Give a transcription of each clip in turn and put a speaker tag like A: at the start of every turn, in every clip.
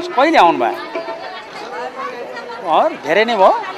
A: आउनुहोस् कहिले आउनु भयो अँ धेरै नै भयो।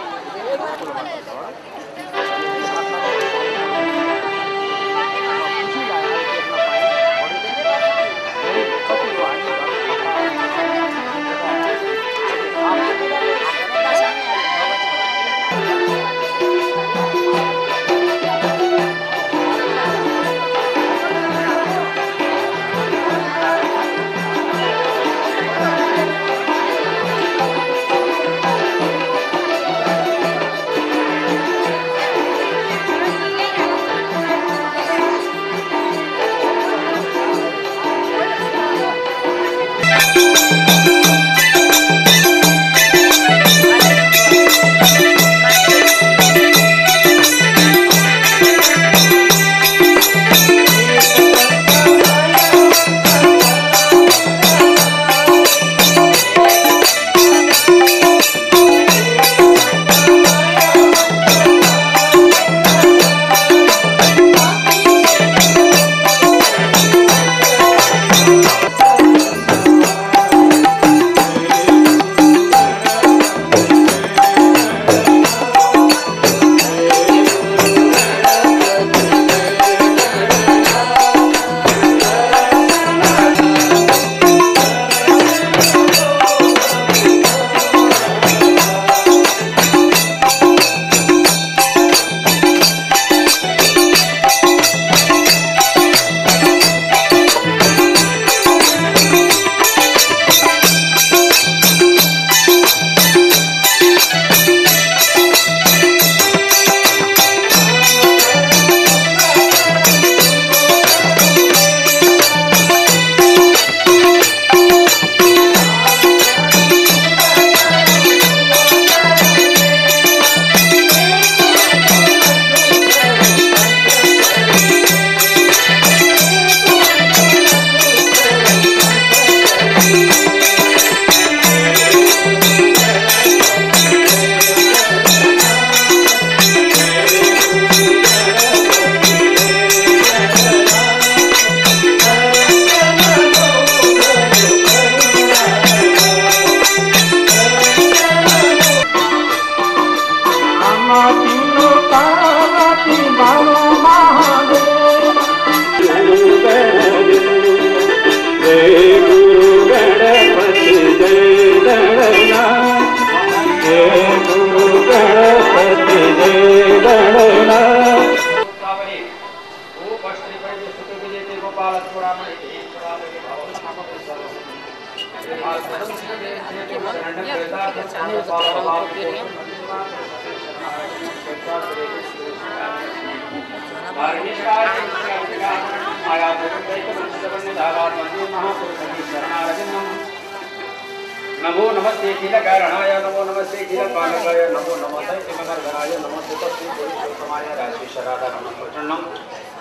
B: नमो नमस्ते किल कारणाय नमो नमस्ते किल पालकाय नमो नमस्ते नमो किमकर्धनाय नमस्ते तस्मै पुरुषोत्तमाय, राजेश्वराय नमः प्रचण्डम्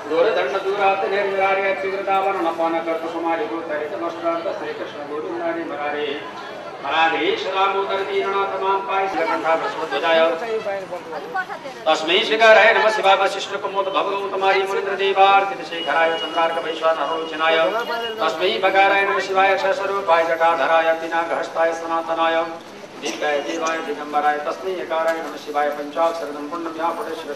B: दूरदंड दूरात निर्विरार्य त्रिवृतावरण पानकर्तकुमारी भूतरितमस्त्रान्त नारी मरारे तस्मै शिखराय नम शिवाय वशिष्ठ शेखराय चंद्रार्क वैश्वानरोचनाय तस्मै नम शिवाय सर्वपाय जटाधराय दिनाघहस्ताय सनातनाय। दीर्घाय देवाय दिगंबराय नम शिवाय पंचाक्षरदं पुण्यं व्यापुरेश्वर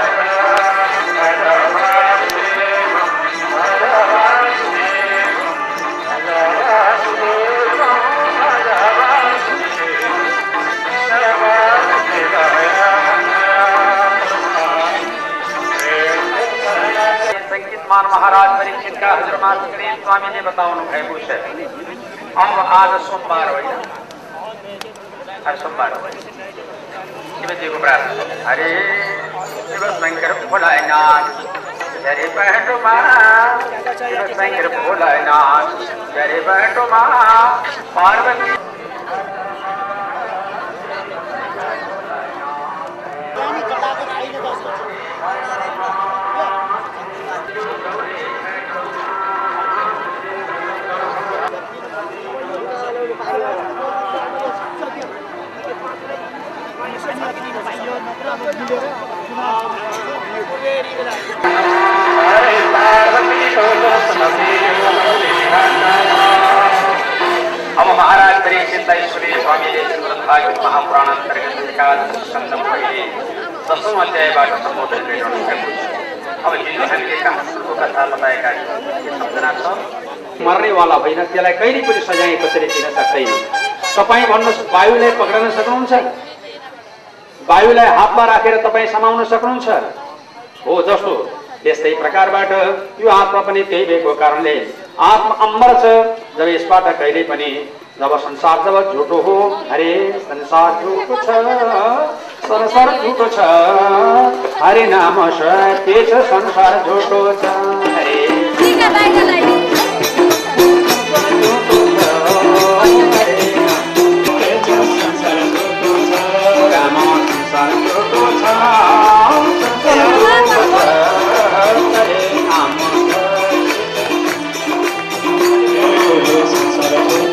B: जमात करीम स्वामी बताओ खैबूश है ऐं आज सोमवार होइन आज सोमवार शिवजीको प्रार्थना हरे शिव शङ्कर भोलानाथ जरे बैठो माँ शिव शङ्कर भोलानाथ जरे बैठो माँ पार्वती अब महाराज परीक्षित ईश्वरी स्वामीले महापुराण अन्तर्गत एकादश स्कन्द पहिले दसौँ अध्यायबाट सम्बोधन गरिरहनु भएको छ अब हिन्दूहरूले कहाँको कथा बताएका सम्झना छ मर्नेवाला होइन त्यसलाई कहिले पनि सजाय कसरी दिन सक्दैन। तपाईँ भन्नुहोस् वायुलाई पक्राउन सक्नुहुन्छ? वायुलाई हातमा राखेर तपाईँ समाउन सक्नुहुन्छ? हो जस्तो। त्यस्तै प्रकारबाट यो आत्मा पनि त्यही भएको कारणले आत्मा अम्बर छ। जब यसबाट कहिले पनि जब संसार जब झुटो हो अरे संसार झुटो छ। संसार झुटो छ। हरे नाम सत्य छ संसार झुटो छ? हरे।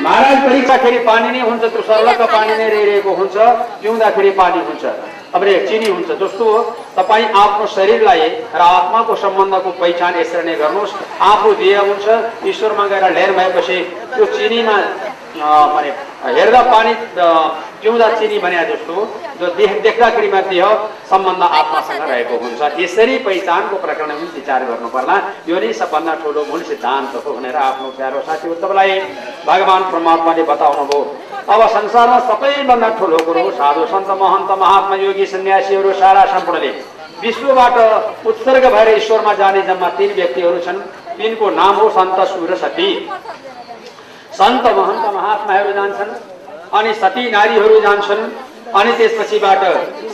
B: महाराज परीक्षाखेरि पानी नै हुन्छ त्यो सर्लक्क पानी नै रहिरहेको हुन्छ पिउँदाखेरि पानी हुन्छ। अब रे चिनी हुन्छ। जस्तो तपाईँ आफ्नो शरीरलाई र आत्माको सम्बन्धको पहिचान यसरी नै गर्नुहोस्। आफू देह हुन्छ। ईश्वरमा गएर ढेर भएपछि त्यो चिनीमा हेर्दा पानी अ, पिउँदा चिनी भने जस्तो जो देख देख्दाखेरि मात्रै हो सम्बन्ध आत्मासँग रहेको हुन्छ। यसरी पहिचानको प्रकरण पनि विचार गर्नुपर्ला। यो नै सबभन्दा ठुलो मूल सिद्धान्त हो भनेर आफ्नो प्यारो साथी उद्धवलाई भगवान् परमात्माले बताउनु भयो अब संसारमा सबैभन्दा ठुलो कुरो साधु सन्त महन्त महात्मा योगी सन्यासीहरू सारा सम्पूर्णले। विश्वबाट उत्सर्ग भएर ईश्वरमा जाने जम्मा तिन व्यक्तिहरू छन्। तिनको नाम हो सन्त सुर सती सन्त महन्त महात्माहरू जान्छन्। अनि सती नारीहरू जान्छन्। अनि त्यसपछिबाट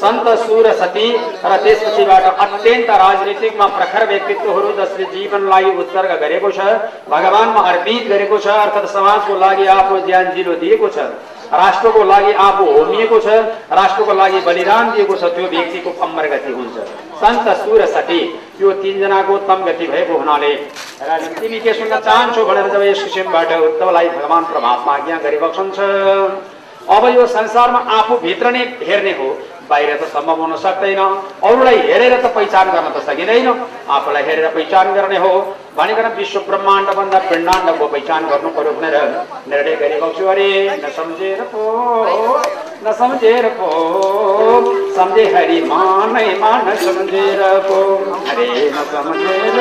B: सन्त सुर सती र त्यसपछिबाट अत्यन्त राजनीतिकमा प्रखर व्यक्तित्वहरू जसले जीवनलाई उत्सर्ग गरेको छ भगवानमा अर्पित गरेको छ अर्थात् समाजको लागि आफ्नो ज्यान जिलो दिएको छ राष्ट्रको लागि आफू होमिएको छ राष्ट्रको लागि बलिदान दिएको छ त्यो व्यक्तिको अमर गति हुन्छ। सन्त सुर सती यो तिनजनाको उत्तम गति भएको हुनाले तिमी के सुन्न चाहन्छौ भनेर जब यस किसिमबाट उद्धवलाई भगवान् परमात्मा आज्ञा गरिबक्सन्छ अब यो संसारमा आफू भित्र नै हेर्ने हो बाहिर त सम्भव हुन सक्दैन। अरूलाई हेरेर त पहिचान गर्न त सकिँदैन। आफूलाई हेरेर पहिचान गर्ने हो भनेर विश्व ब्रह्माण्डभन्दा पिण्डाण्डको पहिचान गर्नु पर्यो भनेर निर्णय गरिबक्छु अरे न सम्झेर पो न सम्झेर पो सम्झे हरि मानै मान सम्झेर पो हरे न सम्झेर।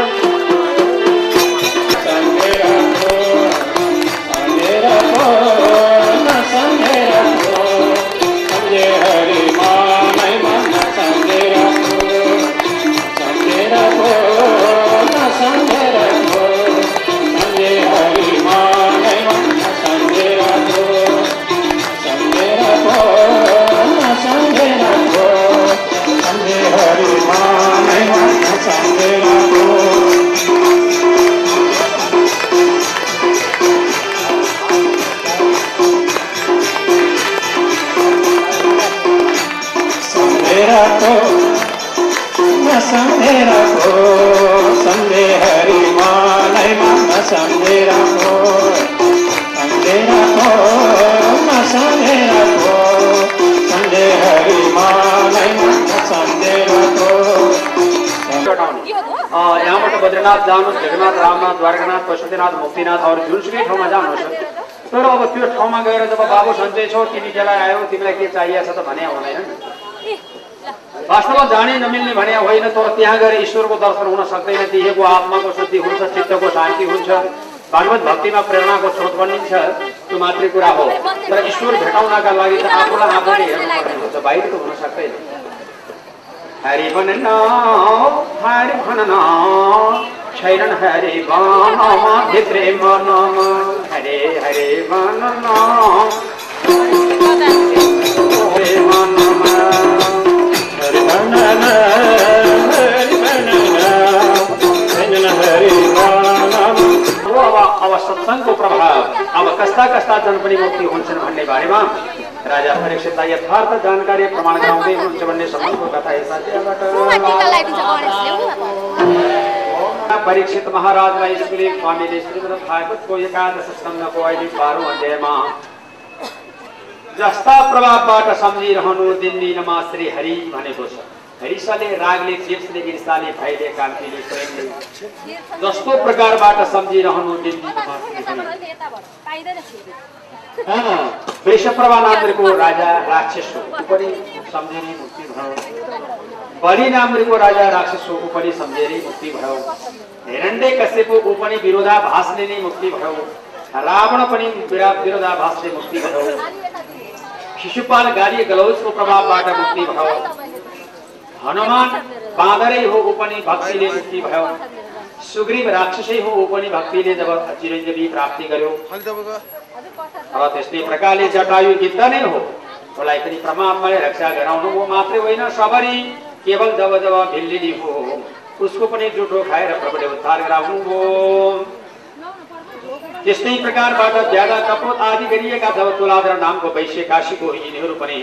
B: oh, oh, पशुपतिनाथ मुक्तिनाथ अरू जुनसुकै ठाउँमा जानुहोस् तर अब त्यो ठाउँमा गएर जब बाबु सन्चै छौ तिमी त्यसलाई आयो तिमीलाई के चाहिएको छ त भने हुँदैन नि। वास्तवमा जाने नमिल्ने भने होइन तर त्यहाँ गएर ईश्वरको दर्शन हुन सक्दैन। दिएको आत्माको शुद्धि हुन्छ चित्तको शान्ति हुन्छ। भागवत भक्तिमा प्रेरणाको स्रोत बनिन्छ त्यो मात्रै कुरा हो। तर ईश्वर भेटाउनका लागि त आफूलाई आफूले हेर्नुपर्ने हुन्छ बाहिरको हुन सक्दैन। हरि भनन हरि भनन छैनन् हरि भनमा भित्रे मनमा हरे हरे भनन हरे मनमा
A: हरि भनन हरि भजन हरि
B: अब अब सत्सङ्गको प्रभाव अब कस्ता कस्ता जन पनि मुक्ति हुन्छन् भन्ने बारेमा राजा परीक्षितलाई यथार्थ जानकारी प्रमाण गराउँदै हुनुहुन्छ भन्ने सम्बन्धको कथा परीक्षित महाराजलाई सुले स्वामीले श्रीमद् भागवतको एकादश स्कन्धको अहिले बाह्रौँ अध्यायमा जस्ता प्रभावबाट सम्झिरहनु दिन दिनमा श्री हरि भनेको छ हरिसाले रागले चिप्सले ईर्षाले भयले कान्तिले प्रेमले। जस्तो प्रकारबाट सम्झिरहनु दिन दिनमा श्री हरि वृषप्रभा नामको राजा राक्षस हो ऊ पनि सम्झिने मुक्ति भयो बलि नामको राजा राक्षस हो ऊ पनि सम्झेरै मुक्ति भयो हिरण्य कश्यपको ऊ पनि विरोधाभासले नै मुक्ति भयो रावण पनि विरा- विरोधाभासले मुक्ति भयो शिशुपाल गाली गलौजको प्रभावबाट मुक्ति भयो हनुमान बाँदरै हो ऊ पनि भक्तिले मुक्ति भयो सुग्रीव राक्षसै हो ऊ पनि भक्तिले जब चिरञ्जीवी प्राप्ति गर्यो। र त्यस्तै प्रकारले जटायु गिद्ध नै हो। उसलाई पनि परमात्माले रक्षा गराउनु हो मात्रै होइन सबरी केवल जब जब भिल्लिनी हो। उसको पनि जुठो खाएर प्रभुले उद्धार गराउनु हो। त्यस्तै प्रकारबाट ज्यादा कपोत आदि गरिएका जब तुलाधर नामको वैश्य काशीको यिनीहरू पनि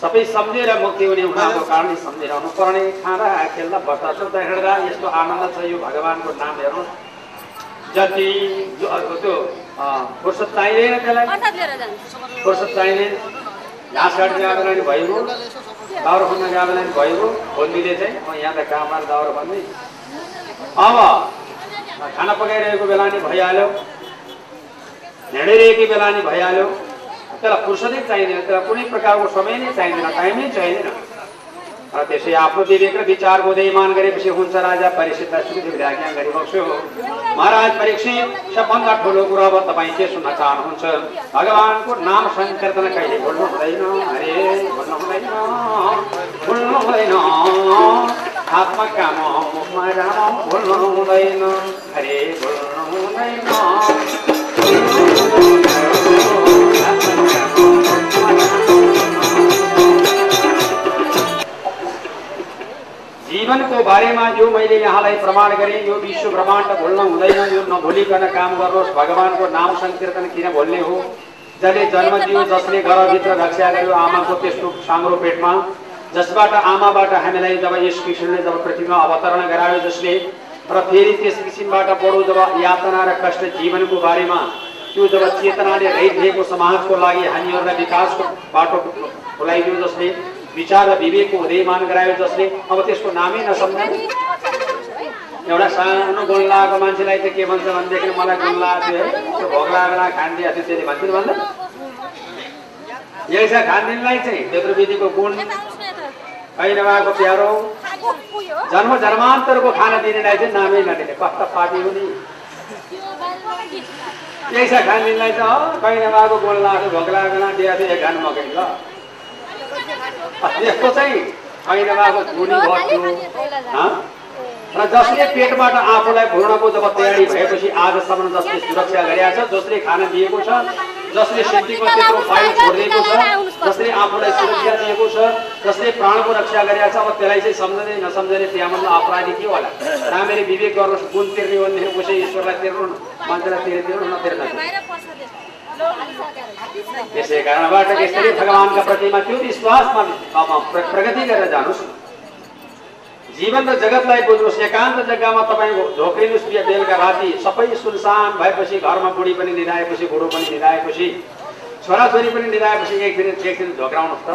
B: सबै सम्झेर मुक्ति हुने उहाँको कारणले सम्झिरहनु पर्ने खाँदा खेल्दा बस्दा सुत्दा हिँड्दा यस्तो आनन्द छ यो भगवान्को नाम हेर्नु जति जो अर्को त्यो फुर्सद चाहिँदैन त्यसलाई। फुर्सद चाहिँदैन। घाँस काट्ने गएको बेला नि भइगयो। दाउरा खन्न गएको बेला नि भइगयो। खोल्मीले चाहिँ म यहाँ त काममा दाउरा खन्दै अब खाना पकाइरहेको बेला नि भइहाल्यो। हिँडिरहेको बेला नि भइहाल्यो। त्यसलाई फुर्सदै चाहिँदैन त्यसलाई कुनै प्रकारको समय नै चाहिँदैन टाइमै चाहिँदैन र त्यसै आफ्नो विवेक र विचारको उदयमान गरेपछि हुन्छ राजा सुखदेवले आज्ञा गरिबक्स्यो महाराज परीक्षित सबभन्दा ठुलो कुरो अब तपाईँ के सुन्न चाहनुहुन्छ भगवान्को नाम सङ्कीर्तन कहिले भुल्नु हुँदैन अरे भुल्नु हुँदैन भुल्नु हुँदैन काम हुँदैन भुल्नु हुँदैन जीवनको बारेमा जो मैले यहाँलाई प्रमाण गरेँ यो विश्व ब्रह्माण्ड भुल्न हुँदैन यो नभुलिकन काम गर्नुहोस् भगवान्को नाम सङ्कीर्तन किन भुल्ने हो? जसले जन्म दियो जसले घरभित्र रक्षा गर्यो आमाको त्यस्तो साङ्रो पेटमा जसबाट आमाबाट हामीलाई जब यस कृष्णले जब पृथ्वीमा अवतरण गरायो जसले र फेरि त्यस किसिमबाट बडो जब यातना र कष्ट जीवनको बारेमा त्यो जब चेतनाले रहिदिएको समाजको लागि हामीहरूलाई विकासको बाटो खोलाइदियो जसले विचार र विवेकको उदयमान गरायो जसले। अब त्यसको नामै नसम्झने एउटा सानो गुण लागेको मान्छेलाई चाहिँ के भन्छ भनेदेखि मलाई गुण लागेको थियो है। त्यो भोग लागेर थियो त्यसले भन्छ भन्दा। यही छ खानदिनलाई चाहिँ त्यत्रो विधिको गुण। कहीँ नभएको प्यारो? जन्म जन्मान्तरको खाना दिनेलाई चाहिँ नामै नदिने। कस्ता पार्टी हुने। यही छ खानदिनलाई चाहिँ अँ कहीँ नभएको गुण लाग्यो भोग लागेर दिएको थियो एक खानु मकै ल। यस्तो चाहिँ गुणी बस्नु हँ? र जसले पेटबाट आफूलाई भुर्नको जब तयारी भएपछि आजसम्म जसले सुरक्षा गरेका छ जसले खाना दिएको छ जसले सिद्धिको त्यत्रो फाइल छोडिदिएको छ जसले आफूलाई सुरक्षा दिएको छ जसले प्राणको रक्षा गरेका छ अब त्यसलाई चाहिँ सम्झँदै नसम्झने त्यहाँभन्दा अपराधी के होला? राम्ररी विवेक गर्नुहोस् गुण तिर्ने हो भनेदेखि उसै ईश्वरलाई तिर्नु मान्छेलाई तिरे तिर्नु नतिर्नु त्यसै कारणबाट यसरी भगवान्का प्रतिमा त्यो विश्वासमा प्रगति गरेर जानुहोस् जीवन र जगतलाई बुझ्नुहोस् एकान्त जग्गामा तपाईँ ढोक्रिनुहोस् बिहा बेलुका राति सबै सुनसान भएपछि घरमा बुढी पनि निधाएपछि बुढो पनि निधाएपछि छोराछोरी पनि निधाएपछि एकदिन एकदिन ढोक्राउनुहोस् त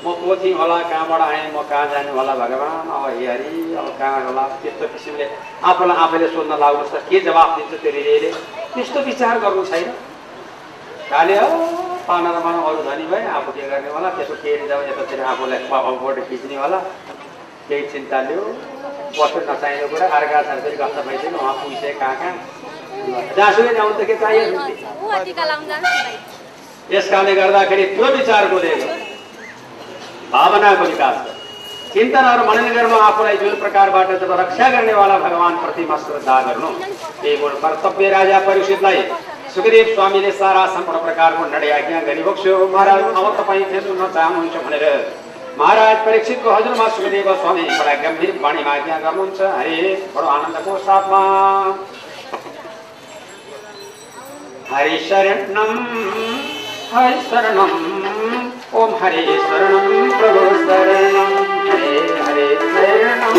B: म को थिएँ होला कहाँबाट आएँ म कहाँ जाने होला भगवान् अब हरि अब कहाँ होला त्यस्तो किसिमले आफूलाई आफैले सोध्न लाग्नुहोस् त के जवाफ दिन्छ त्यो हृदयले त्यस्तो विचार गर्नु छैन खाले हो पानामा अरू धनी भए आफू के गर्ने होला त्यसो केही जब यतातिर आफूलाई अगाबाट खिच्ने होला। केही चिन्ता लियो बस्नु नचाहिने कुरा अर्का छन् गस्त भइसक्यो उहाँ पुगिसके कहाँ कहाँ। जहाँसुकै ल्याउनु त के चाहियो? यस कारणले गर्दाखेरि त्यो विचारको दिएको भावनाको विकास। चिन्तनहरू मननगरमा आफूलाई जुन प्रकारबाट जब रक्षा गर्नेवाला भगवान्प्रतिमा श्रद्धा गर्नु त्यही गुण कर्तव्य राजा परीक्षितलाई सुखदेव स्वामीले सारा सम्पूर्ण प्रकारको नडे आज्ञा गरिबक्स्यो महाराज अब तपाईँ के सुन्न चाहनुहुन्छ भनेर महाराज परीक्षितको हजुरमा सुखदेव स्वामी बडा गम्भीर वाणीमा आज्ञा गर्नुहुन्छ। हरे बडो आनन्दको साथमा। हरि शरणम हरि शरणम ओम हरे शरणम प्रभु शरणम हरे हरे शरणम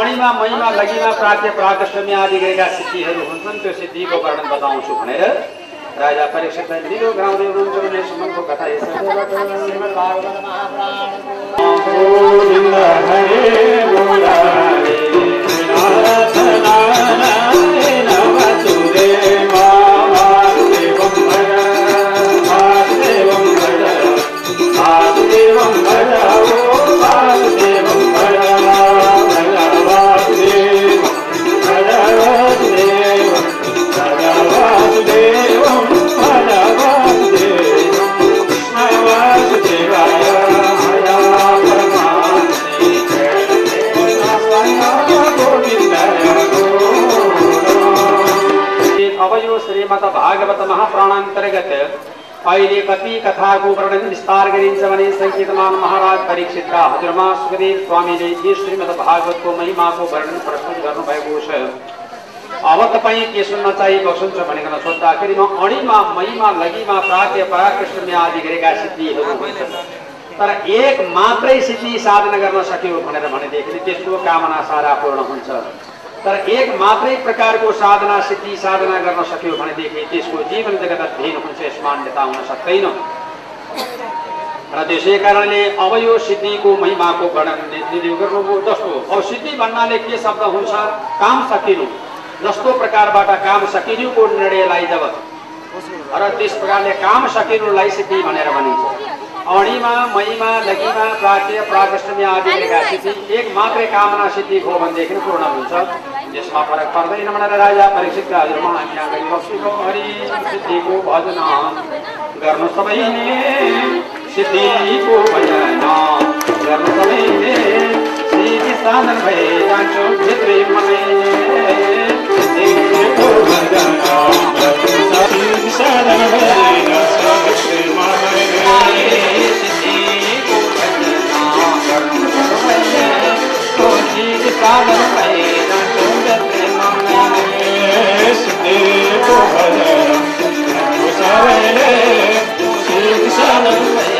B: अणिमा महिमा लगीमा प्राप्य प्राकष्टमी आदि गरेका सिद्धिहरू हुन्छन् त्यो सिद्धिको वर्णन बताउँछु भनेर राजा परीक्षितलाई निलो गराउँदै हुनुहुन्छ भने सुमनको कथा यसरी कथाको वर्णन विस्तार गरिन्छ भने महाराज परीक्षितका हजुरमा सुखदेव स्वामीले श्रीमद भागवतको महिमाको वर्णन प्रस्तुत गर्नुभएको छ अब तपाईँ के सुन्न चाहिँ बस्नुहुन्छ भनेर सोद्धाखेरि म अणिमा महिमा लगीमा प्राप्य पराकृष्ण आदि गरेका तर एक मात्रै सिद्धि साधना गर्न सक्यो भनेर भनेदेखि त्यसको कामना सारा हुन्छ। तर एक मात्रै प्रकारको साधना सिद्धि साधना गर्न सक्यो भनेदेखि त्यसको जीवन जगत अध्ययन हुन्छ यसमा अन्यता हुन सक्दैन। र त्यसै कारणले अब यो सिद्धिको महिमाको वर्णन गर्नुभयो जस्तो अब सिद्धि भन्नाले के शब्द हुन्छ? काम सकिनु। जस्तो प्रकारबाट काम सकिनुको निर्णयलाई जब र त्यस प्रकारले काम सकिनुलाई सिद्धि भनेर भनिन्छ। अणिमा महिमा लगीमा प्राच्य प्रागष्टमी आदि सिद्धि एक मात्रै कामना सिद्धि हो भनेदेखि पूर्ण हुन्छ। यसमा फरक पर्दैन भनेर राजा परीक्षितका हजुरमा आज्ञा गरिबक्सेको हरि सिद्धिको भजन गर्नु सबैले। सिद्धिको भजन गर्नु सबैले सिद्धि साधन भए जान्छौ भित्रै मनै
A: सिद्धिको भजन सिद्धि साधन भएन सवित्रै मनले सिद्धिको भजन सबैले सिद्धि साधन भएन सवित्रै मनले सिद्धिको भजन सबैले सिद्धि साधन भएन सवित्रै मनले साधन भइजान्छ भित्री मनैले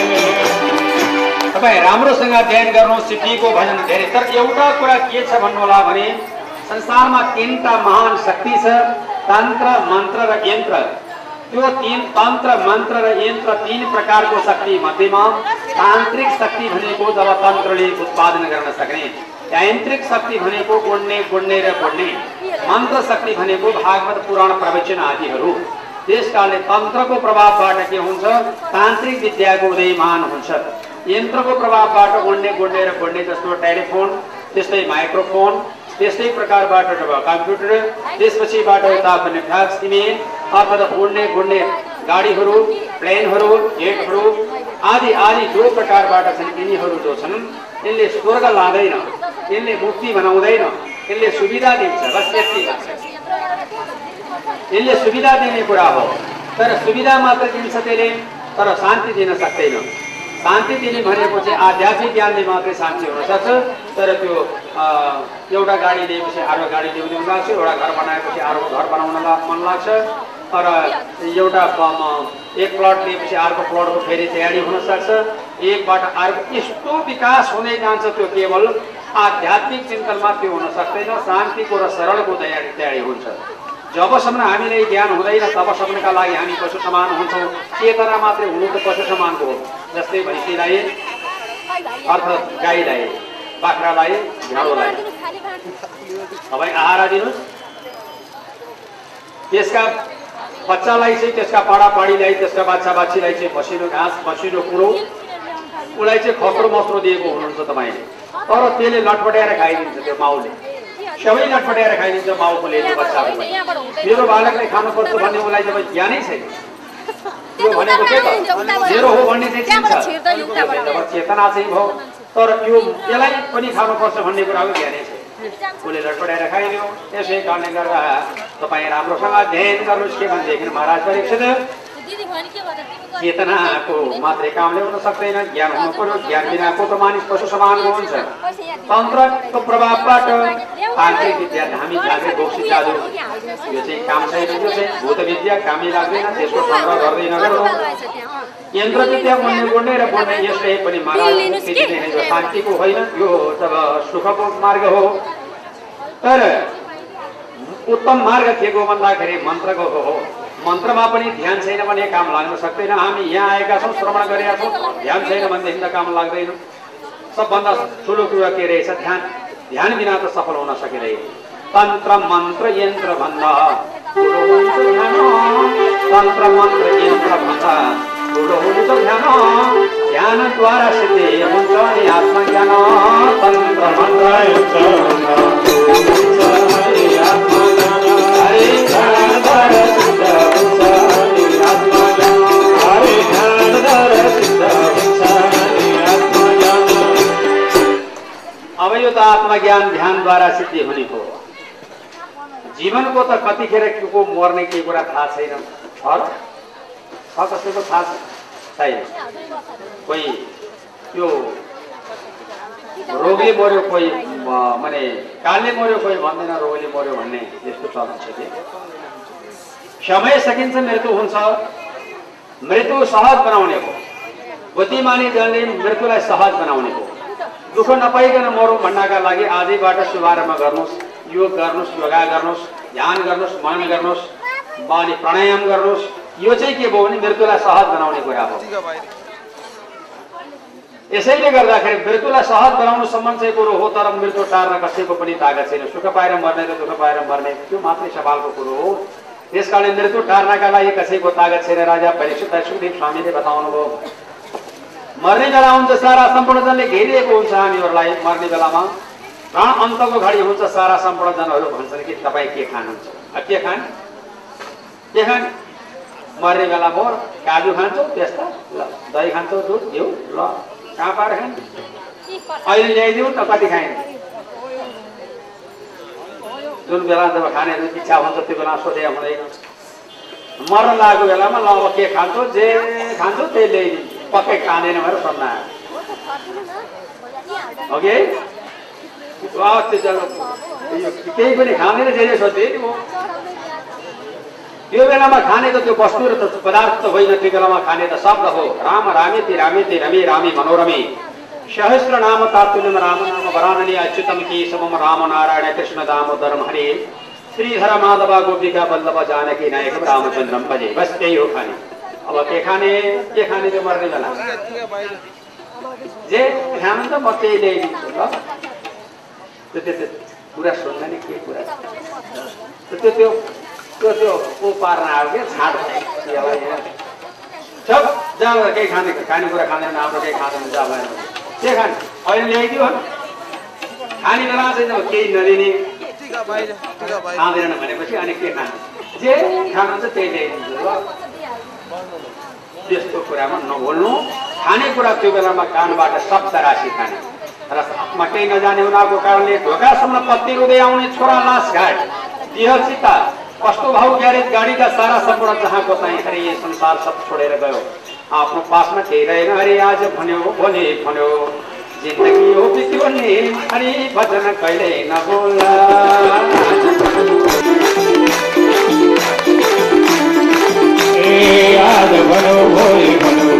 B: तपाईँ राम्रोसँग ध्यान गर्नुहोस् सिद्धिको भजन धेरै तर एउटा कुरा के छ भन्नु होला भने संसारमा तिनवटा महान शक्ति छ तन्त्र मन्त्र र यन्त्र। त्यो तिन तन्त्र मन्त्र र यन्त्र तिन प्रकारको शक्ति मध्येमा तान्त्रिक शक्ति भनेको जब तन्त्रले उत्पादन गर्न सक्ने यान्त्रिक शक्ति भनेको गुड्ने गुड्ने र गुड्ने मन्त्र शक्ति भनेको भागवत पुराण प्रवचन आदिहरू। त्यस कारणले तन्त्रको प्रभावबाट के हुन्छ तान्त्रिक विद्याको उदयमान हुन्छ। यन्त्रको प्रभावबाट गुड्ने गुड्ने र गुड्ने जस्तो टेलिफोन त्यस्तै माइक्रोफोन त्यस्तै प्रकारबाट कम्प्युटर त्यसपछिबाट यता पनि फ्याक्स इमेल अथवा उड्ने गुड्ने गाडीहरू प्लेनहरू जेटहरू आदि आदि जो प्रकारबाट छन् यिनीहरू जो छन् यसले स्वर्ग लाँदैन यसले मुक्ति बनाउँदैन यसले सुविधा दिन्छ बस यति यसले सुविधा दिने कुरा हो तर सुविधा मात्र दिन्छ त्यसले तर शान्ति दिन सक्दैन। शान्ति दिने भनेको चाहिँ आध्यात्मिक ज्ञानले मात्रै शान्ति हुन सक्छ। तर त्यो एउटा गाडी लिएपछि अर्को गाडी ल्याउने मन लाग्छ एउटा घर बनाएपछि अर्को घर बनाउन मन लाग्छ। र एउटा एक प्लट लिएपछि अर्को प्लटको फेरि तयारी हुन सक्छ। एकबाट अर्को यस्तो विकास हुँदै जान्छ त्यो केवल आध्यात्मिक चिन्तनमा त्यो हुन सक्दैन। शान्तिको र सरलको तयारी तयारी हुन्छ। जबसम्म हामीलाई ज्ञान हुँदैन तबसम्मका लागि हामी पशु समान हुन्छौँ चेतना मात्रै हुनु त पशु समानको हो जस्तै भैँसीलाई अर्थात् गाईलाई बाख्रालाई घाँडोलाई तपाईँ आहारा दिनुहोस्। त्यसका बच्चालाई चाहिँ त्यसका पाडापाडीलाई त्यसका बाछा बाछीलाई चाहिँ मसिनो घाँस मसिनो कुरो उसलाई चाहिँ खत्रो मस्रो दिएको हुनुहुन्छ तपाईँले। तर त्यसले लटपट्याएर खाइदिन्छ त्यो माउले। सबै लटपट्याएर खाइदिन्छ माउकोले बच्चाको। मेरो बालकले खानुपर्छ भन्ने उसलाई जब ज्ञानै छैन। त्यो भनेको के त? मेरो हो भन्ने चाहिँ चेतना चाहिँ भयो। तर त्यो त्यसलाई पनि खानुपर्छ भन्ने कुराको ज्ञानै छैन। उसले लटपटाएर खाइदियो। यसै कारणले गर्दा तपाईँ राम्रोसँग ध्यान गर्नुहोस् के भनेदेखि महाराज परीक्षित। चेतनाको मात्रै काम ल्याउन सक्दैन ज्ञान हुनु पर्यो ज्ञान बिनाको त मानिस पशु समानको हुन्छ तन्त्रको प्रभावबाट तान्त्रिक विद्या धामी झाँक्रे बोक्सी जादु यो चाहिँ काम छैन यो चाहिँ भूत विद्या कामै लाग्दैन त्यसको सङ्ग्रह गर्दैन यन्त्र विद्या बन्ने गुड्ने र बन्ने यसले पनि महाराज शान्तिको होइन यो तब सुखको मार्ग हो तर उत्तम मार्ग के को भन्दाखेरि मन्त्रको हो मन्त्रमा पनि ध्यान छैन भने काम लाग्न सक्दैन। हामी यहाँ आएका छौँ श्रवण गरेका छौँ ध्यान छैन भनेदेखि त काम लाग्दैन। सबभन्दा ठुलो कुरा के रहेछ? ध्यान। ध्यान बिना त सफल हुन सकिँदैन। तन्त्र मन्त्र यन्त्र भन्दा। मन्त्र यन्त्र भन्दा। सिद्धि हुन्छ आत्मज्ञान। तन्त्र मन्त्र हरे त आत्मज्ञान ध्यानद्वारा सिद्धि हुने हो। जीवनको त कतिखेर के को मर्ने केही कुरा थाहा छैन। छ कसैको थाहा छैन। कोही त्यो रोगले मऱ्यो कोही माने कालले मऱ्यो कोही भन्दैन रोगले मऱ्यो भन्ने यस्तो चलन छ कि। समय सकिन्छ मृत्यु हुन्छ। मृत्यु सहज बनाउने हो। बुद्धिमानी जनले मृत्युलाई सहज बनाउने हो। दुःख नपाइकन मरौँ भन्नका लागि आजैबाट शुभारम्भ गर्नुहोस्। योग गर्नुहोस् योगा गर्नुहोस् ध्यान गर्नुहोस् मनन गर्नुहोस् बानी प्राणायाम गर्नुहोस्। यो चाहिँ के भयो भने मृत्युलाई सहज बनाउने कुरा हो। यसैले गर्दाखेरि मृत्युलाई सहज बनाउनुसम्म चाहिँ कुरो हो तर मृत्यु टार्न कसैको पनि तागत छैन। सुख पाएर मर्ने र दुःख पाएर मर्ने त्यो मात्रै सवालको कुरो हो। त्यस कारण मृत्यु टार्नका लागि कसैको तागत छैन राजा। परीक्षित सुखदेव स्वामीले बताउनुभयो। मर्ने बेला हुन्छ सारा सम्पूर्ण जनले घेरिएको हुन्छ हामीहरूलाई मर्ने बेलामा। प्राण अन्तको घडी हुन्छ सारा सम्पूर्ण जनहरू भन्छन् कि तपाईँ के खानुहुन्छ? के खाने? के खाने? मर्ने बेला मोर काजु खान्छौ त्यस्ता। ल दही खान्छौ दुध घिउ ल। कहाँ पाएर खाने? अहिले ल्याइदिउँ न कति खाने जुन बेला जब खाने इच्छा हुन्छ त्यो बेला सोधे हुँदैन। मर्न लागेको बेलामा ल अब के खान्छौ? जे खान्छौ त्यही ल्याइदिन्छु। पक्कै खाँदैन भनेर सोध्न आयो। ओके? केही पनि खाँदैन धेरै सोध्थेँ नि म। त्यो बेलामा खानेको त्यो वस्तु र त पदार्थ त होइन त्यो बेलामा खाने त शब्द हो। राम रामेति रामेति रमे रामे मनोरमे। सहस्र नाम तातुल्यम राम नाम वरानने अच्युतम केशवम राम नारायण कृष्ण दामोदरम हरे। श्रीधर माधव गोपिका वल्लभ जानकी नायक रामचन्द्रम भजे। बस त्यही हो खाने। अब के खाने के खाने त्यो मर्ने बेला। जे खानु त म त्यही ल्याइदिन्छु ल। त्यो त्यो कुरा सुन्दैन नि के कुरा त्यो त्यो त्यो त्यो ऊ पार्न आयो क्या छाड त्यसलाई यहाँ। सब जहाँ केही खाने खानेकुरा खाँदैन आफ्नो केही खाँदैन जहाँ भएन। के खाने? अहिले ल्याइदियो। खाने बेला छैन केही नदिने खाँदैन भनेपछि अनि के खाने? जे खानुहुन्छ त्यही ल्याइदिन्छु ल। त्यस्तो कुरामा नबोल्नु। खानेकुरा त्यो बेलामा कानबाट शब्द राशि खाने। र केही नजाने उनीहरूको कारणले ढोकासम्म पत्ती रुँदै आउने छोरा लास घाट देह चिता कस्तो भाउ ग्यारेज गाडीका सारा सम्पूर्ण जहाँको चाहिँ अरे यो संसार सब छोडेर गयो। आफ्नो पासमा केही रहेन। अरे आज भन्यो भोलि भन्यो जिन्दगी हो बित्यो नि अरे भजन कहिले नबोला
A: ए आज भनो भोलि भनो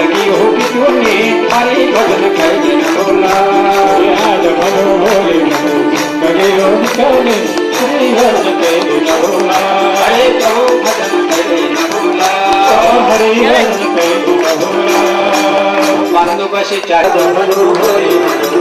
A: लगे हो बिचौने हरि भजन कहिले नभोला आज भनो भोलि लगे हो बिचौने हरि भजन कहिले नभोला
B: आज भन्यो भोलि भन्यो जिन्दगी हो बित्यो नि अरे भजन कहिले नबोला
A: आज भनो भोलि भनो लगे हो बिचौने हरि भजन कहिले नभोला
B: आज भन्यो भोलि भन्यो जिन्दगी हो बित्यो नि अरे भजन कहिले नबोला
A: आज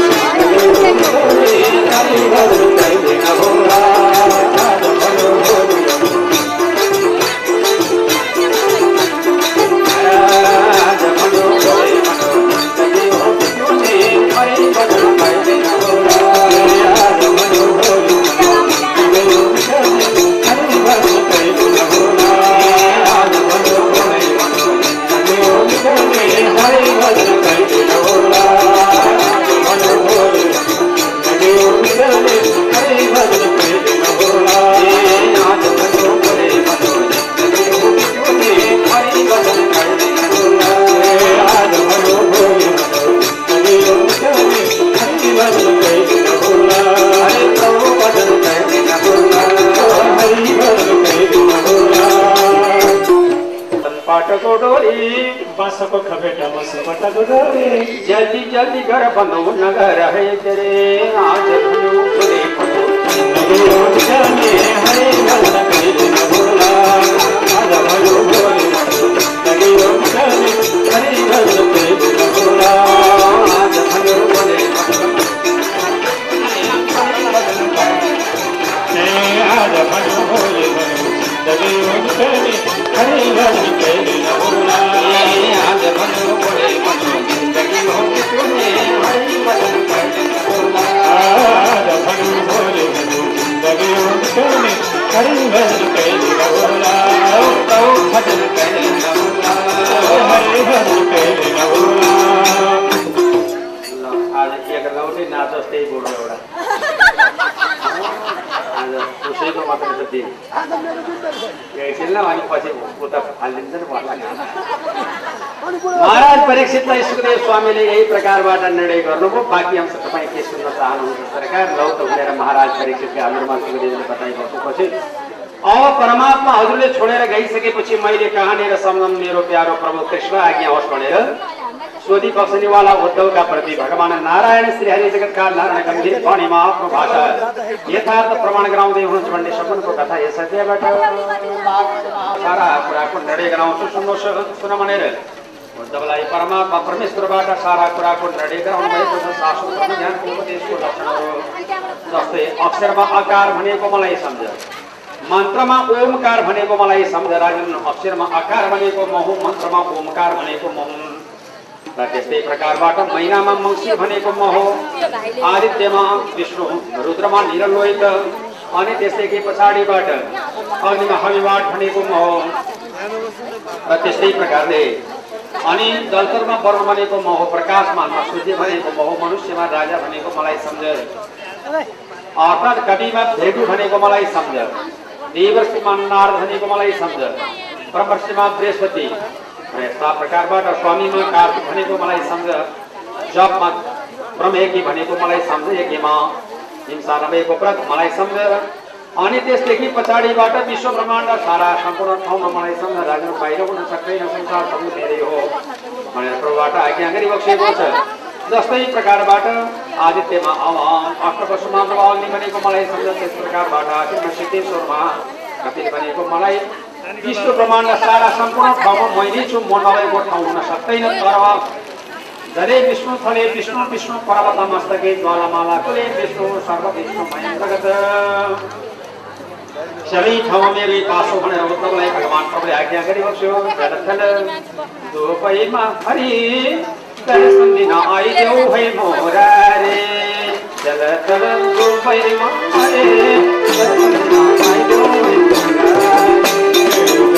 B: महाराज परीक्षितलाई सुखदेव स्वामीले यही प्रकारबाट निर्णय गर्नुभयो। बाँकी अंश तपाईँ के सुन्न चाहनुहुन्छ सरकार? लौ त भनेर महाराज परीक्षितका हजुरमा सुखदेवले बताइ बसेपछि अब परमात्मा हजुरले छोडेर गइसकेपछि मैले कहाँनिर सम्झम मेरो प्यारो प्रभु कृष्ण? आज्ञा होस् भनेर। सोधी बक्सनीवाला उद्धवका प्रति भगवान नारायण श्री हरि जगतका नारायण गम्भीर वाणीमा आफ्नो भाषा। यथार्थ प्रमाण गराउँदै हुनुहुन्छ भन्ने सपनको कथा यस अध्यायबाट। सारा कुराको निर्णय गराउँछु सुन्नुहोस् सुन भनेर। उद्धवलाई परमात्मा परमेश्वरबाट सारा कुराको निर्णय गराउनु भएको छ शास्त्र ज्ञानको उपदेशको लक्षणहरू जस्तै अक्षरमा आकार भनेको मलाई सम्झ। मन्त्रमा ओमकार भनेको मलाई सम्झ। राजन अक्षरमा आकार भनेको महु मन्त्रमा ओमकार भनेको महु। र त्यस्तै प्रकारबाट महिनामा मङ्सिर भनेको म हो आदित्यमा विष्णु रुद्रमा निरलोहित अनि त्यसदेखि पछाडिबाट अग्निमा हविबाट भनेको म हो र त्यस्तै प्रकारले। अनि जलतरमा वर्ण भनेको म हो प्रकाशमानमा सूर्य भनेको म हो मनुष्यमा राजा भनेको मलाई सम्झ। अर्थात् कविमा भेगु भनेको मलाई सम्झ। देवर्षिमा नारद भनेको मलाई सम्झ। ब्रह्मर्षिमा बृहस्पति। यस्ता प्रकारबाट स्वामीमा कार्तिक भनेको मलाई सम्झ। जपमा ब्रह्मेकी भनेको मलाई सम्झ। यज्ञमा हिंसा नभएको व्रत मलाई सम्झ। अनि त्यसदेखि पछाडिबाट विश्व ब्रह्माण्ड सारा सम्पूर्ण ठाउँमा मलाई सम्झ। राजा बाहिर हुन सक्दैन। संसार सबै मेरै हो भनेर प्रभुबाट आज्ञा गरिबक्सेको छ। जस्तै प्रकारबाट आदित्यमा अष्टवर्षमा अग्नि भनेको मलाई सम्झ। त्यस प्रकारबाट आखिरमा सिद्धेश्वरमा कतिले भनेको मलाई विश्व ब्रह्माण्ड सारा सम्पूर्ण ठाउँमा मैले छु म नभएको ठाउँ हुन सक्दैन तर धरे विष्णु थले विष्णु विष्णु पर्वत मस्तके ज्वालामाला कुले विष्णु सर्व विष्णु महेन्द्रगत सबै ठाउँमा मेरो पासो भनेर उद्धवलाई भगवान् प्रभुले आज्ञा गरिबक्स्यो जलथल दोपैमा हरि दर्शन दिन आइदेऊ है मोरा रे जलथल दोपैमा हरे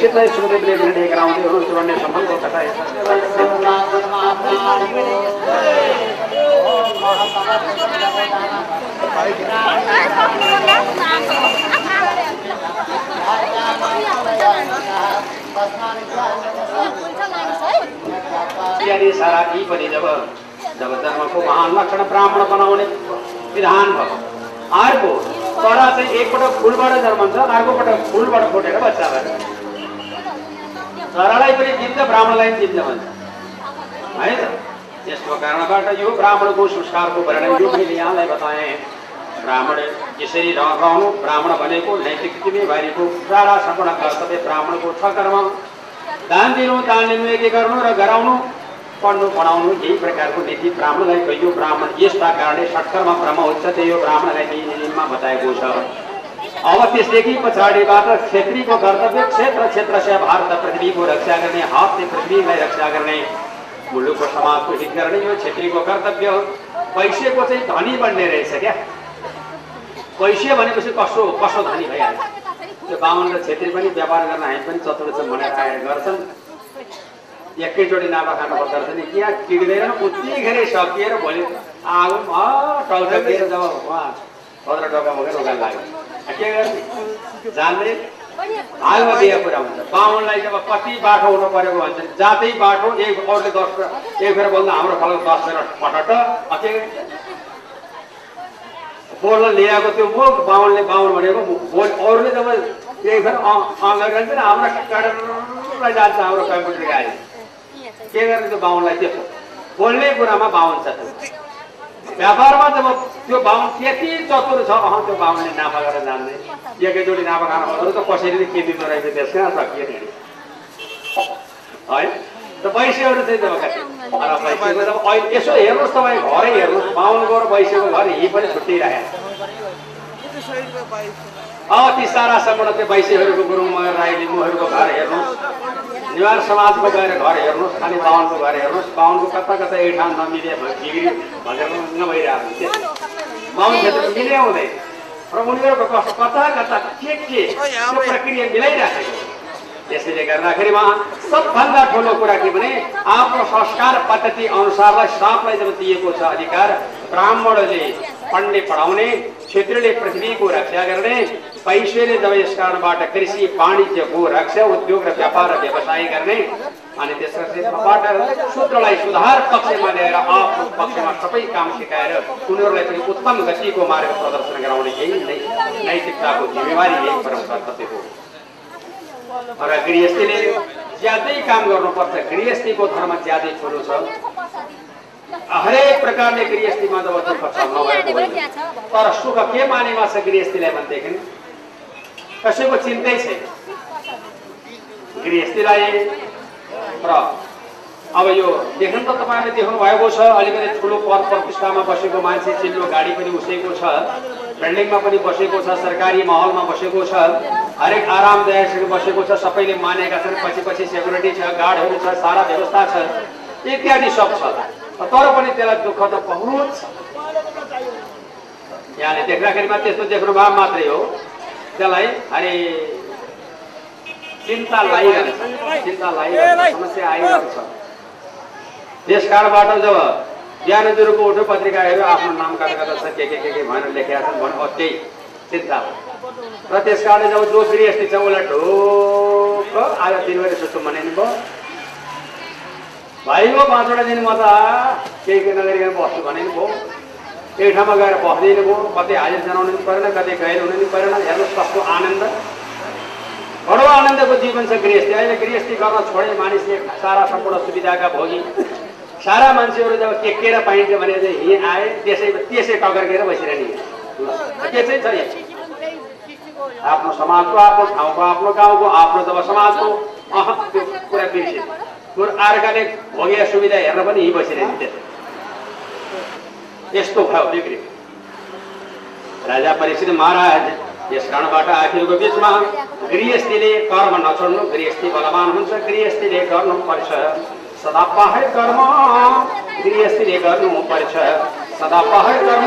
B: परीक्षितलाई सुखदेवले निर्णय गराउँदै हुनुहुन्छ भन्ने सम्बन्धको कथा सारा यी पनि जब जब लक्षण ब्राह्मण बनाउने विधान भयो अर्को चरा चाहिँ एकपटक फुलबाट जन्मन्छ अर्कोपटक फुलबाट फुटेर बच्चा भयो चरालाई पनि दिन्छ ब्राह्मणलाई पनि दिन्छ भन्छ। है त त्यसको कारणबाट यो ब्राह्मणको संस्कारको वर्णन यो मैले यहाँलाई बताएँ। ब्राह्मण यसरी रह- रहनु ब्राह्मण भनेको नैतिक जिम्मेवारीको सारा सम्पूर्ण कर्तव्य ब्राह्मणको छ कर्म। दान दिनु दान लिनु यज्ञ गर्नु र गराउनु पढ्नु पढाउनु यही प्रकारको नीति ब्राह्मणलाई कहियो ब्राह्मण यस्ता कारणले षट्कर्म ब्रह्म उच्चते यो ब्राह्मणलाई नियममा बताएको छ। अब त्यसदेखि पछाडिबाट क्षेत्रीको कर्तव्य क्षेत्र क्षेत्र से भारत पृथ्वीको रक्षा गर्ने हातले पृथ्वीलाई रक्षा गर्ने। मुलुकको समाजको हित गर्ने यो क्षेत्रीको कर्तव्य हो। पैसेको चाहिँ धनी बन्ने रहेछ क्या? पैसे भनेपछि कसो कसो धनी भइहाल्छ? त्यो बाहुन र छेत्री पनि व्यापार गर्न हामी पनि चतुर छौँ भनेर आएर गर्छन्। एकैचोटि नाफा खानु पर्दो रहेछ नि त्यहाँ टिक्दैन उतिखेरै सकिएर भोलि आगो दिएर जब उहाँ पन्ध्र बोकेर उकाल लाग्यो। के गर्ने जान्दै हालमा बिहा कुरा हुन्छ। बाहुनलाई जब कति बाटो हुनु परेको भन्छ जाँदै बाटो एक अरूले दस एक फेर बोल्दा हाम्रो खालको दस मिनट पटट के बोल्न ल्याएको त्यो म बाहुनले बाहुन भनेको बोल अरूले जब त्यही भएर अँ हाम्रो कडर जान्छ हाम्रो कम्प्युटर गाडी। के गर्ने त्यो बाहुनलाई त्यस्तो बोल्ने कुरामा बाहुन छ त्यो। व्यापारमा जब त्यो बाहुन त्यति चतुर छ अह त्यो बाहुनले नाफा गरेर जान्ने। एकैचोटि नाफा खान खोज्नु त कसरी नै किनिदिँदो रहेछ त्यस कहाँ सकियो नि है? त वैश्यहरू चाहिँ जब जब अहिले यसो हेर्नुहोस् तपाईँ घरै हेर्नुहोस् बाहुनको र वैश्यको घर यही पनि छुट्टिरहेको अब ती सारा सम्पूर्ण त्यो वैश्यहरूको गुरुङ मगर राई लिम्बूहरूको घर हेर्नुहोस्। निवार समाजको गएर घर हेर्नुहोस् खालि बाहुनको घर हेर्नुहोस्। बाहुनको कता कता एक ठाउँ नमिले बिग्री भनेर नभइरहेको हुन्छ। बाहुन क्षेत्र मिले हुँदैन। र उनीहरूको कस्तो कता कता के के प्रक्रिया मिलाइराखेको हो। त्यसैले गर्दाखेरिमा सबभन्दा ठुलो कुरा के भने आफ्नो संस्कार पद्धति अनुसारलाई सापलाई जब दिएको छ अधिकार ब्राह्मणले पढ्ने पढाउने क्षेत्रीले पृथ्वीको रक्षा गर्ने वैश्यले जब यस कारणबाट कृषि वाणिज्यको रक्षा उद्योग र व्यापार र व्यवसाय गर्ने अनि त्यसबाट शूद्रलाई सुधार पक्षमा ल्याएर आफ्नो पक्षमा सबै काम सिकाएर उनीहरूलाई पनि उत्तम गतिको मार्ग प्रदर्शन गराउने यही नै नैतिकताको जिम्मेवारी यही परम कर्तव्य हो र गृहस्थीले ज्यादै काम गर्नुपर्छ गृहस्थीको धर्म ज्यादै ठुलो छ। हरेक प्रकारले गृहस्थीमा जब दुःख छ नभएको तर सुख के मानेमा छ गृहस्थीलाई भनेदेखि कसैको चिन्तै छैन। गृहस्थीलाई र अब यो देख्नु त तपाईँहरूले देख्नु भएको छ अलिकति ठुलो पद प्रतिष्ठामा बसेको मान्छे चिल्लो गाडी पनि उसैको छ बिल्डिङमा पनि बसेको छ सरकारी महलमा बसेको छ हरेक आरामदायक बसेको छ सबैले मानेका छन् पछि पछि सेक्युरिटी छ गार्डहरू छ सारा व्यवस्था छ इत्यादि सब छ। तर पनि त्यसलाई दुःख त बहुत छ। यहाँले देख्दाखेरिमा त्यस्तो देख्नु भए मात्रै हो। त्यसलाई अरे चिन्ता लागिरहन्छ चिन्ता लागिरहन्छ समस्या आइरहन्छ त्यस कारणबाट जब ज्ञानजुहरूको उठो पत्रिकाहरू आफ्नो नाम गर्दा छ के के के के भनेर लेखेका छन् भने त्यही चिन्ता हो। र त्यस कारणले जब जो गृहस्थी छ उसलाई ढोक आज तिन बजी सुत्नु बनाइनु भयो। भाइ हो पाँचवटा दिन म त केही के नगरिकन बस्छु भनेको भयो। एक ठाउँमा गएर बस्दिनु भयो कतै हाजिर जनाउनु पनि परेन कतै गैर हुनु पनि परेन हेर्नुहोस् कस्तो आनन्द। बडो आनन्दको जीवन छ गृहस्थी। अहिले गृहस्थी गर्न छोडे मानिसले सारा सम्पूर्ण सुविधाका भोगी। सारा मान्छेहरू जब के केर पाइन्छ भने चाहिँ यहीँ आए त्यसै त्यसै टगर्केर बसिरहने। के चाहिँ छ आफ्नो समाजको आफ्नो ठाउँको आफ्नो गाउँको आफ्नो जब समाजको अह त्यो कुरा बिर्से। बरु अर्काले भोगेर सुविधा हेर्न पनि यहीँ बसिरहने त्यसै यस्तो भयो बिग्री राजा परीक्षित महाराज यस कारणबाट आखिरको बिचमा गृहस्थीले कर्म नछोड्नु गृहस्थी बलवान हुन्छ। गृहस्थीले गर्नुपर्छ सदा पहाड कर्म गृहस्थीले गर्नुपर्छ सदा पहाड कर्म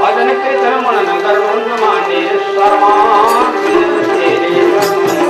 B: भजन कीर्तन मनन गर्नु माने शर्मा गृहस्थीले गर्नुपर्छ।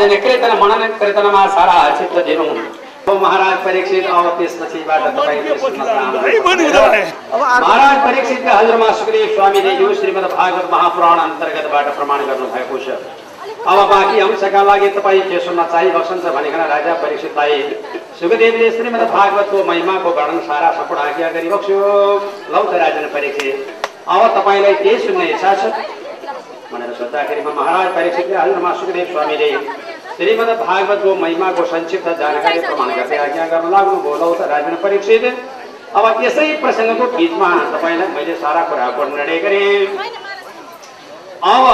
B: यसरी भजन कीर्तन मनन कीर्तनमा सारा चित्त दिनु हो। महाराज परीक्षित अब त्यसपछिबाट। महाराज परीक्षितका हजुरमा सुखदेव स्वामीले यो श्रीमद् भागवत महापुराण अन्तर्गतबाट प्रमाण गर्नुभएको छ अब बाँकी अंशका लागि तपाईँ के सुन्न चाहिबस्छन् भनिकन राजा परीक्षितलाई सुखदेवले श्रीमद् भागवतको महिमाको वर्णन सारा सम्पूर्ण आज्ञा गरिबक्स्यो लौ त राजन परीक्षित। अब तपाईँलाई केही सुन्ने इच्छा छ भनेर सोद्धाखेरिमा महाराज परीक्षितले हजुरमा सुखदेव स्वामीले श्रीमद् भागवतको महिमाको संक्षिप्त जानकारी प्रमाण गर्दै आज्ञा गर्न लाग्नुभयो लौ त राजन परीक्षित अब यसै प्रसङ्गको बिचमा तपाईँलाई मैले सारा कुराको निर्णय गरेँ अब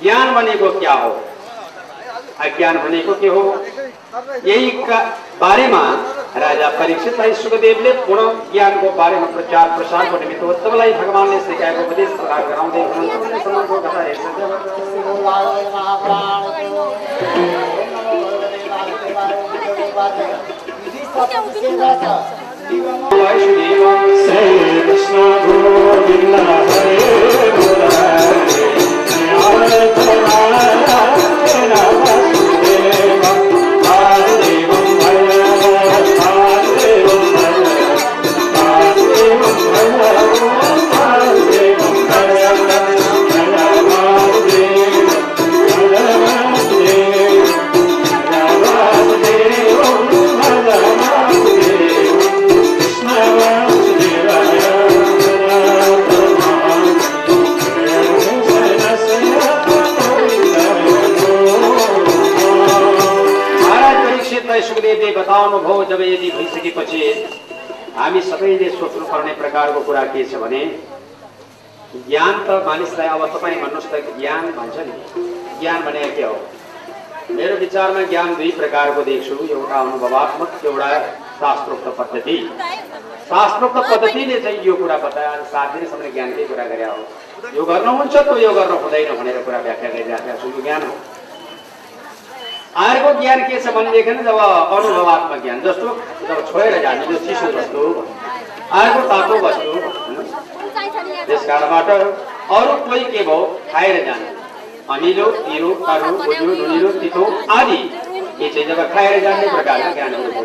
B: ज्ञान भनेको क्या हो अज्ञान भनेको के हो यही बारेमा राजा परीक्षितलाई सुखदेवले पुनः ज्ञानको बारेमा प्रचार प्रसारको निमित्त उत्तमलाई भगवान्ले सिकाएको उपदेश प्रदान गराउँदै हुनुहुन्छ उनले समयको कथा हेर्छ वैष्णव
A: श्री कृष्ण गोविंद हरे मुरारे
B: बताउनुभयो जब यदि भइसकेपछि हामी सबैले सोच्नुपर्ने प्रकारको कुरा के छ भने ज्ञान त मानिसलाई अब तपाईँ भन्नुहोस् त ज्ञान भन्छ नि। ज्ञान भनेको के हो? मेरो विचारमा ज्ञान दुई प्रकारको देख्छु। एउटा अनुभवात्मक एउटा शास्त्रोक्त पद्धति। शास्त्रोक्त पद्धतिले चाहिँ यो कुरा बतायो सात दिनसम्म ज्ञानकै कुरा गरे हो। यो गर्नुहुन्छ त यो गर्नु हुँदैन भनेर कुरा व्याख्या गरिराखेको छु। यो ज्ञान हो। अर्को ज्ञान के छ भनेदेखि जब अनुभवात्मक ज्ञान जस्तो जब छोडेर जाने जो चिसो वस्तु अर्को तातो वस्तु त्यस कारणबाट अरू कोही के भयो खाएर जाने। अमिलो पिरो तरु बुझ्यो नुनिलो तितो आदि। ये चाहिँ जब खाएर जाने प्रकारका ज्ञानहरू हो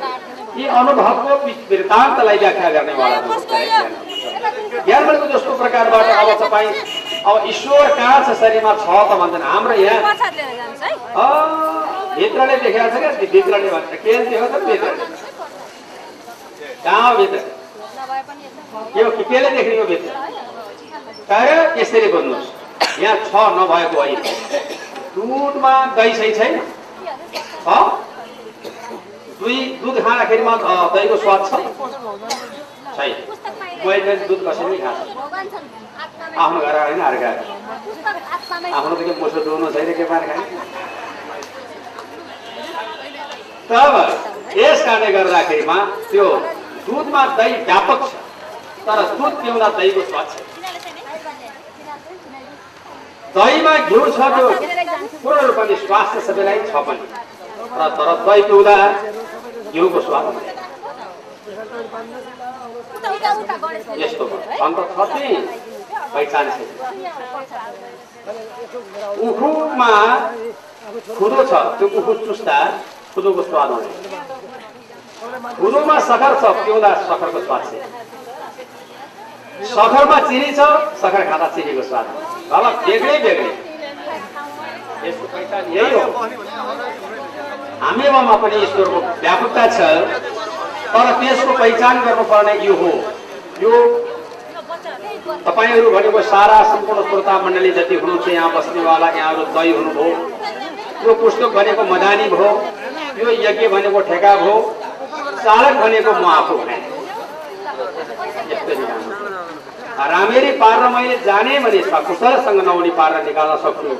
B: यी अनुभवको वृत्तान्तलाई व्याख्या गर्नेवाला ज्ञान हो। ज्ञान भनेको जस्तो प्रकारबाट अब तपाईँ अब ईश्वर कहाँ छ शरीरमा छ त भन्छन् हाम्रो यहाँ भित्रले देखाएको छ क्या? भित्रले भन्छ। के देखाएको छ भित्र। के हो केले देख्ने भित्र? तर यसरी बुझ्नुहोस् यहाँ छ नभएको होइन। दुधमा दही सही छैन? दुई दुध खाँदाखेरिमा दहीको स्वाद छ? छैन। मैले दुध कसैले खान्छ आफ्नो घर होइन अर्का आफ्नो त के मोसो छैन के पार खाने? तब यस कारणले गर्दाखेरिमा त्यो दुधमा दही व्यापक छ तर दुध पिउँदा दहीको स्वाद छ। दहीमा घिउ छ त्यो पूर्ण रूपले स्वास्थ्य सबैलाई छ पनि र तर दही पिउँदा घिउको स्वाद। यस्तो अन्त छ चाहिँ पहिचान छैन उखुमा खुदो छ त्यो उखु चुस्दा खुदोको स्वाद हुँदैन खुदोमा सखर छ पिउँदा सखरको स्वाद छ सखरमा चिनी छ सखर खाँदा चिनीको स्वाद अब बेग्लै बेग्लै यसको पहिचान यही हो हामीमा पनि ईश्वरको व्यापकता छ तर त्यसको पहिचान गर्नुपर्ने यो हो यो तपाईँहरू भनेको सारा सम्पूर्ण श्रोता मण्डली जति हुनुहुन्छ यहाँ बस्नेवाला यहाँहरू दही हुनुभयो यो पुस्तक भनेको मदानी भयो यो यज्ञ भनेको ठेका भयो चालक भनेको म आफू भएँ। राम्ररी पारेर मैले जाने भने सकुशलसँग नहुने पारेर निकाल्न सक्छु।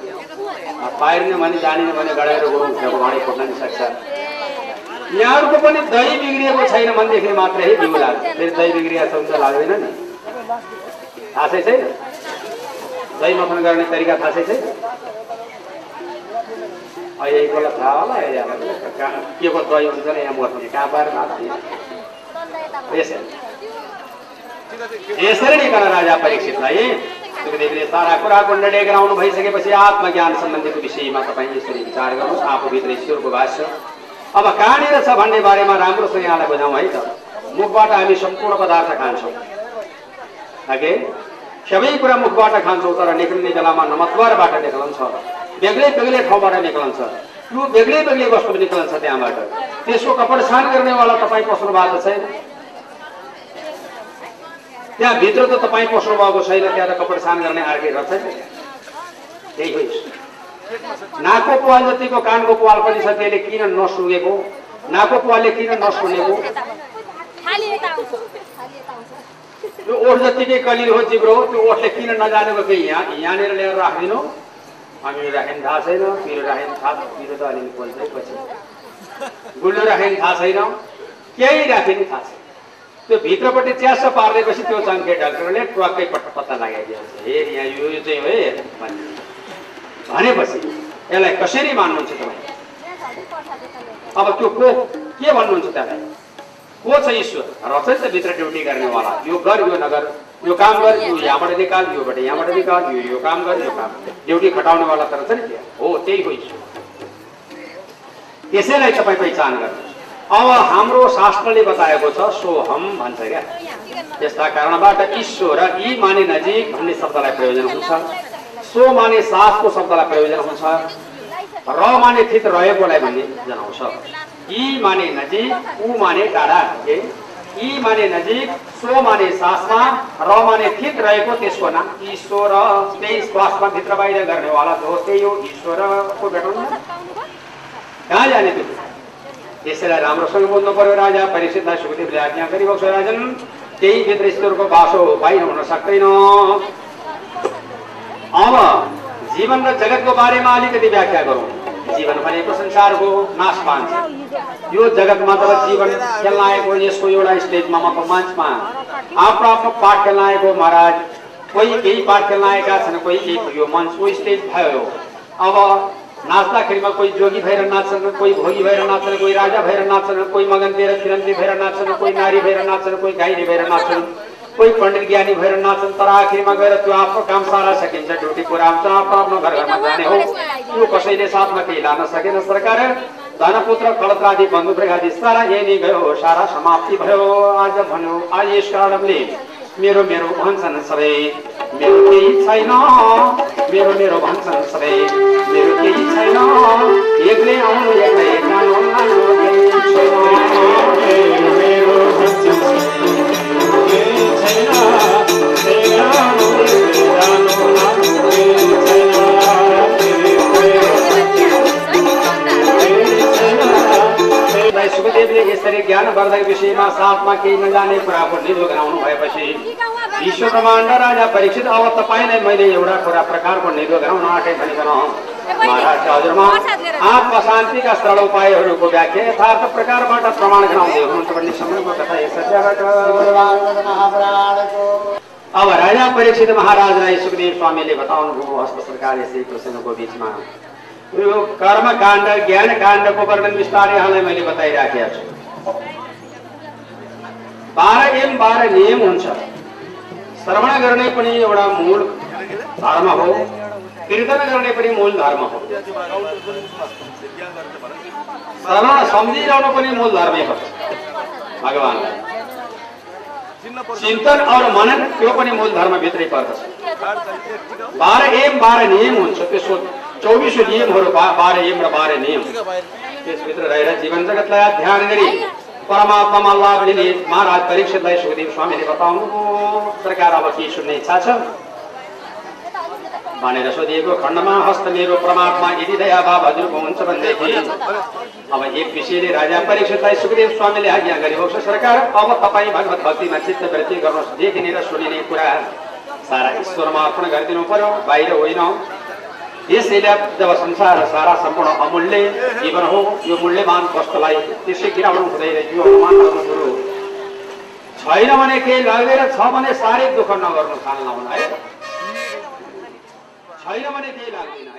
B: पाइने भने जानिने भने गडेर गरौँ खोज्न नि सक्छ। यहाँहरूको पनि दही बिग्रिएको छैन भनेदेखि मात्रै बिउ लाग्छ फेरि दही बिग्रिएको छ भने त लाग्दैन नि। थाहा छैन? दही मखन गर्ने तरिका थाहा छैन? अहिले एकपल्ट थाहा होला अहिले के को दही हुन्छ यहाँ कहाँ पाएर यसरी यसरी नै गर्न राजा परीक्षितलाई सुखदेवले सारा कुराको निर्णय गराउनु भइसकेपछि आत्मज्ञान सम्बन्धीको विषयमा तपाईँ यसरी विचार गर्नुहोस् आफूभित्र ईश्वरको भाष छ अब कहाँनिर छ भन्ने बारेमा राम्रोसँग यहाँलाई बुझाउँ है त मुखबाट हामी सम्पूर्ण पदार्थ खान्छौँ सबै कुरा मुखबाट खान्छौँ तर निक्लिने बेलामा नमतद्वारबाट निक्लन्छ बेग्लै बेग्लै ठाउँबाट निक्लन्छ यो बेग्लै बेग्लै वस्तु निक्लन्छ त्यहाँबाट। त्यसको कपड छान गर्नेवाला तपाईँ पस्नु भएको छैन? त्यहाँ भित्र त तपाईँ पस्नु भएको छैन त्यहाँ त कपड छान गर्ने अर्कै रहेछ नि। त्यही हो। पाल जतिको कानको पाल पनि छ त्यसले किन नसुगेको? नाकको पालले किन नसुनेको? त्यो ओठ जतिकै कलिलो हो जिब्रो हो त्यो ओठले किन नजानेको कि यहाँ? यहाँनिर ल्याएर राखिदिनु। अमिलो राखेन थाहा छैन पिरो राखेन थाहा पिरो त अलिअलि पोल्छ पछि गुल्लो राखेन थाहा छैन केही राखेन थाहा छैन। त्यो भित्रपट्टि च्यास पारिदिएपछि त्यो चङ्के डाक्टरले पट्ट पत्ता लगाइदिन्छ हेर यहाँ यो चाहिँ हो भन्ने भनेपछि यसलाई कसरी मान्नुहुन्छ तपाईँ? अब त्यो को के भन्नुहुन्छ त्यसलाई? को छ ईश्वर? रचै त भित्र ड्युटी गर्नेवाला। यो गर यो नगर। यो काम गर यो यहाँबाट निकाल योबाट यहाँबाट निकाल यो यो काम गर यो काम ड्युटी खटाउनेवाला त रहेछ नि त्यहाँ हो त्यही हो त्यसैलाई तपाईँ पहिचान गर्नुहोस्। अब हाम्रो शास्त्रले बताएको छ सोहम भन्छ क्या। यस्ता कारणबाट ईश्वर यी माने नजिक भन्ने शब्दलाई प्रयोजन हुन्छ। सो माने सासको शब्दलाई प्रयोजन हुन्छ। र माने थित रहेकोलाई भन्ने जनाउँछ। यी माने नजिक ऊ माने टाढा यी माने नजिक सो माने सासमा र माने थित रहेको त्यसको नाम ईश्वर त्यही श्वासमा भित्र बाहिर गर्नेवाला जो त्यही हो ईश्वरको भेटाउनु कहाँ जाने त्यो त्यसैलाई राम्रोसँग बोल्नु पर्यो राजा परीक्षितलाई सुखदेवले आज्ञा गरिबक्छ राजन। त्यही भित्र ईश्वरको बासो बाहिर हुन सक्दैन। अब जीवन र जगतको बारेमा अलिकति व्याख्या गरौँ। जीवन भनेको संसारको नाश पान्छ। यो जगतमा त जीवन आएको यसको एउटा स्टेजमा म मञ्चमा आफ्नो आफ्नो पाठ खेल्न आएको महाराज। कोही केही पाठ आएका छन् कोही केही यो मञ्चको स्टेज भयो। अब नाच्दाखेरिमा कोही जोगी भएर नाच्छन् कोही भोगी भएर नाच्छन् कोही राजा भएर नाच्छन् कोही मगनतिर फिरन्ती भएर नाच्छन् कोही नारी भएर नाच्छन् कोही गाइनी भएर नाच्छन्। कोही पण्डित ज्ञानी भएर नाच्छन् तर आखिरमा गएर त्यो आफ्नो काम सारा सकिन्छ ड्युटी पुरा हुन्छ आफ्नो आफ्नो घर घरमा जाने हो। त्यो कसैले साथमा केही लान सकेन सरकार। धनपुत्र कलत्रादि बन्धुप्रगादि सारा यही गयो सारा समाप्ति भयो। आज भन्यो आज यस कारणले मेरो मेरो भन्छन् सबै। मेरो केही छैन मेरो मेरो भन्छन् सबै। मेरो केही छैन एक्लै आउनु एक्लै जानु सुखदेवले यसरी ज्ञान वर्धक विषयमा साथमा केही नजाने निधो गराउनु भएपछि विश्व ब्रह्माण्ड राजा परीक्षित अब तपाईँलाई मैले एउटा कुरा प्रकारको निधो गराउन आँटे भनिकन आत्मा शान्तिका सरल उपायहरूको व्याख्या यथार्थ प्रकारबाट प्रमाण गराउँदै हुनुहुन्छ भन्ने समयको कथा अब राजा परीक्षित महाराजलाई सुखदेव स्वामीले बताउनु भयो हस्त सरकार यसै कृष्णको बिचमा। यो कर्म काण्ड ज्ञान काण्डको वर्णन विस्तारै यहाँलाई मैले बताइराखेको छु। बाह्र एम बाह्र नियम हुन्छ। श्रवण गर्ने पनि एउटा मूल धर्म हो। कीर्तन गर्ने पनि मूल धर्म हो श्रवण सम्झिरहनु पनि मूल धर्मै पर्छ भगवान्लाई चिन्तन और मनन त्यो पनि मूल धर्मभित्रै पर्दछ बाह्र एम बाह्र नियम हुन्छ त्यसको चौबिसौँ नियमहरू बाह्र एम र बाह्र नियम त्यसभित्र रहेर जीवन जगतलाई ध्यान गरी परमात्मामा लाभ लिने महाराज परीक्षितलाई सुखदेव स्वामीले बताउनु सरकार अब के सुन्ने इच्छा छ भनेर सोधिएको खण्डमा हस्त मेरो परमात्मा यदि दया भाव हजुरको हुन्छ भनेदेखि। अब एक विषयले राजा परीक्षितलाई सुखदेव स्वामीले आज्ञा गरेको छ सरकार अब तपाईँ भगवत भक्तिमा चित्त वृत्ति गर्नुहोस् देखिने र सुनिने कुरा सारा ईश्वरमा अर्पण गरिदिनु पर्यो बाहिर होइन। यसैले जब संसार सारा सम्पूर्ण अमूल्य जीवन हो यो मूल्यमान वस्तुलाई त्यसै गिराउनु हुँदैन यो अनुमान गर्नु कुरो छैन भने केही लगेर छ भने साह्रै दुःख नगर्नु हुन है। छैन भने केही लाग्दैन है त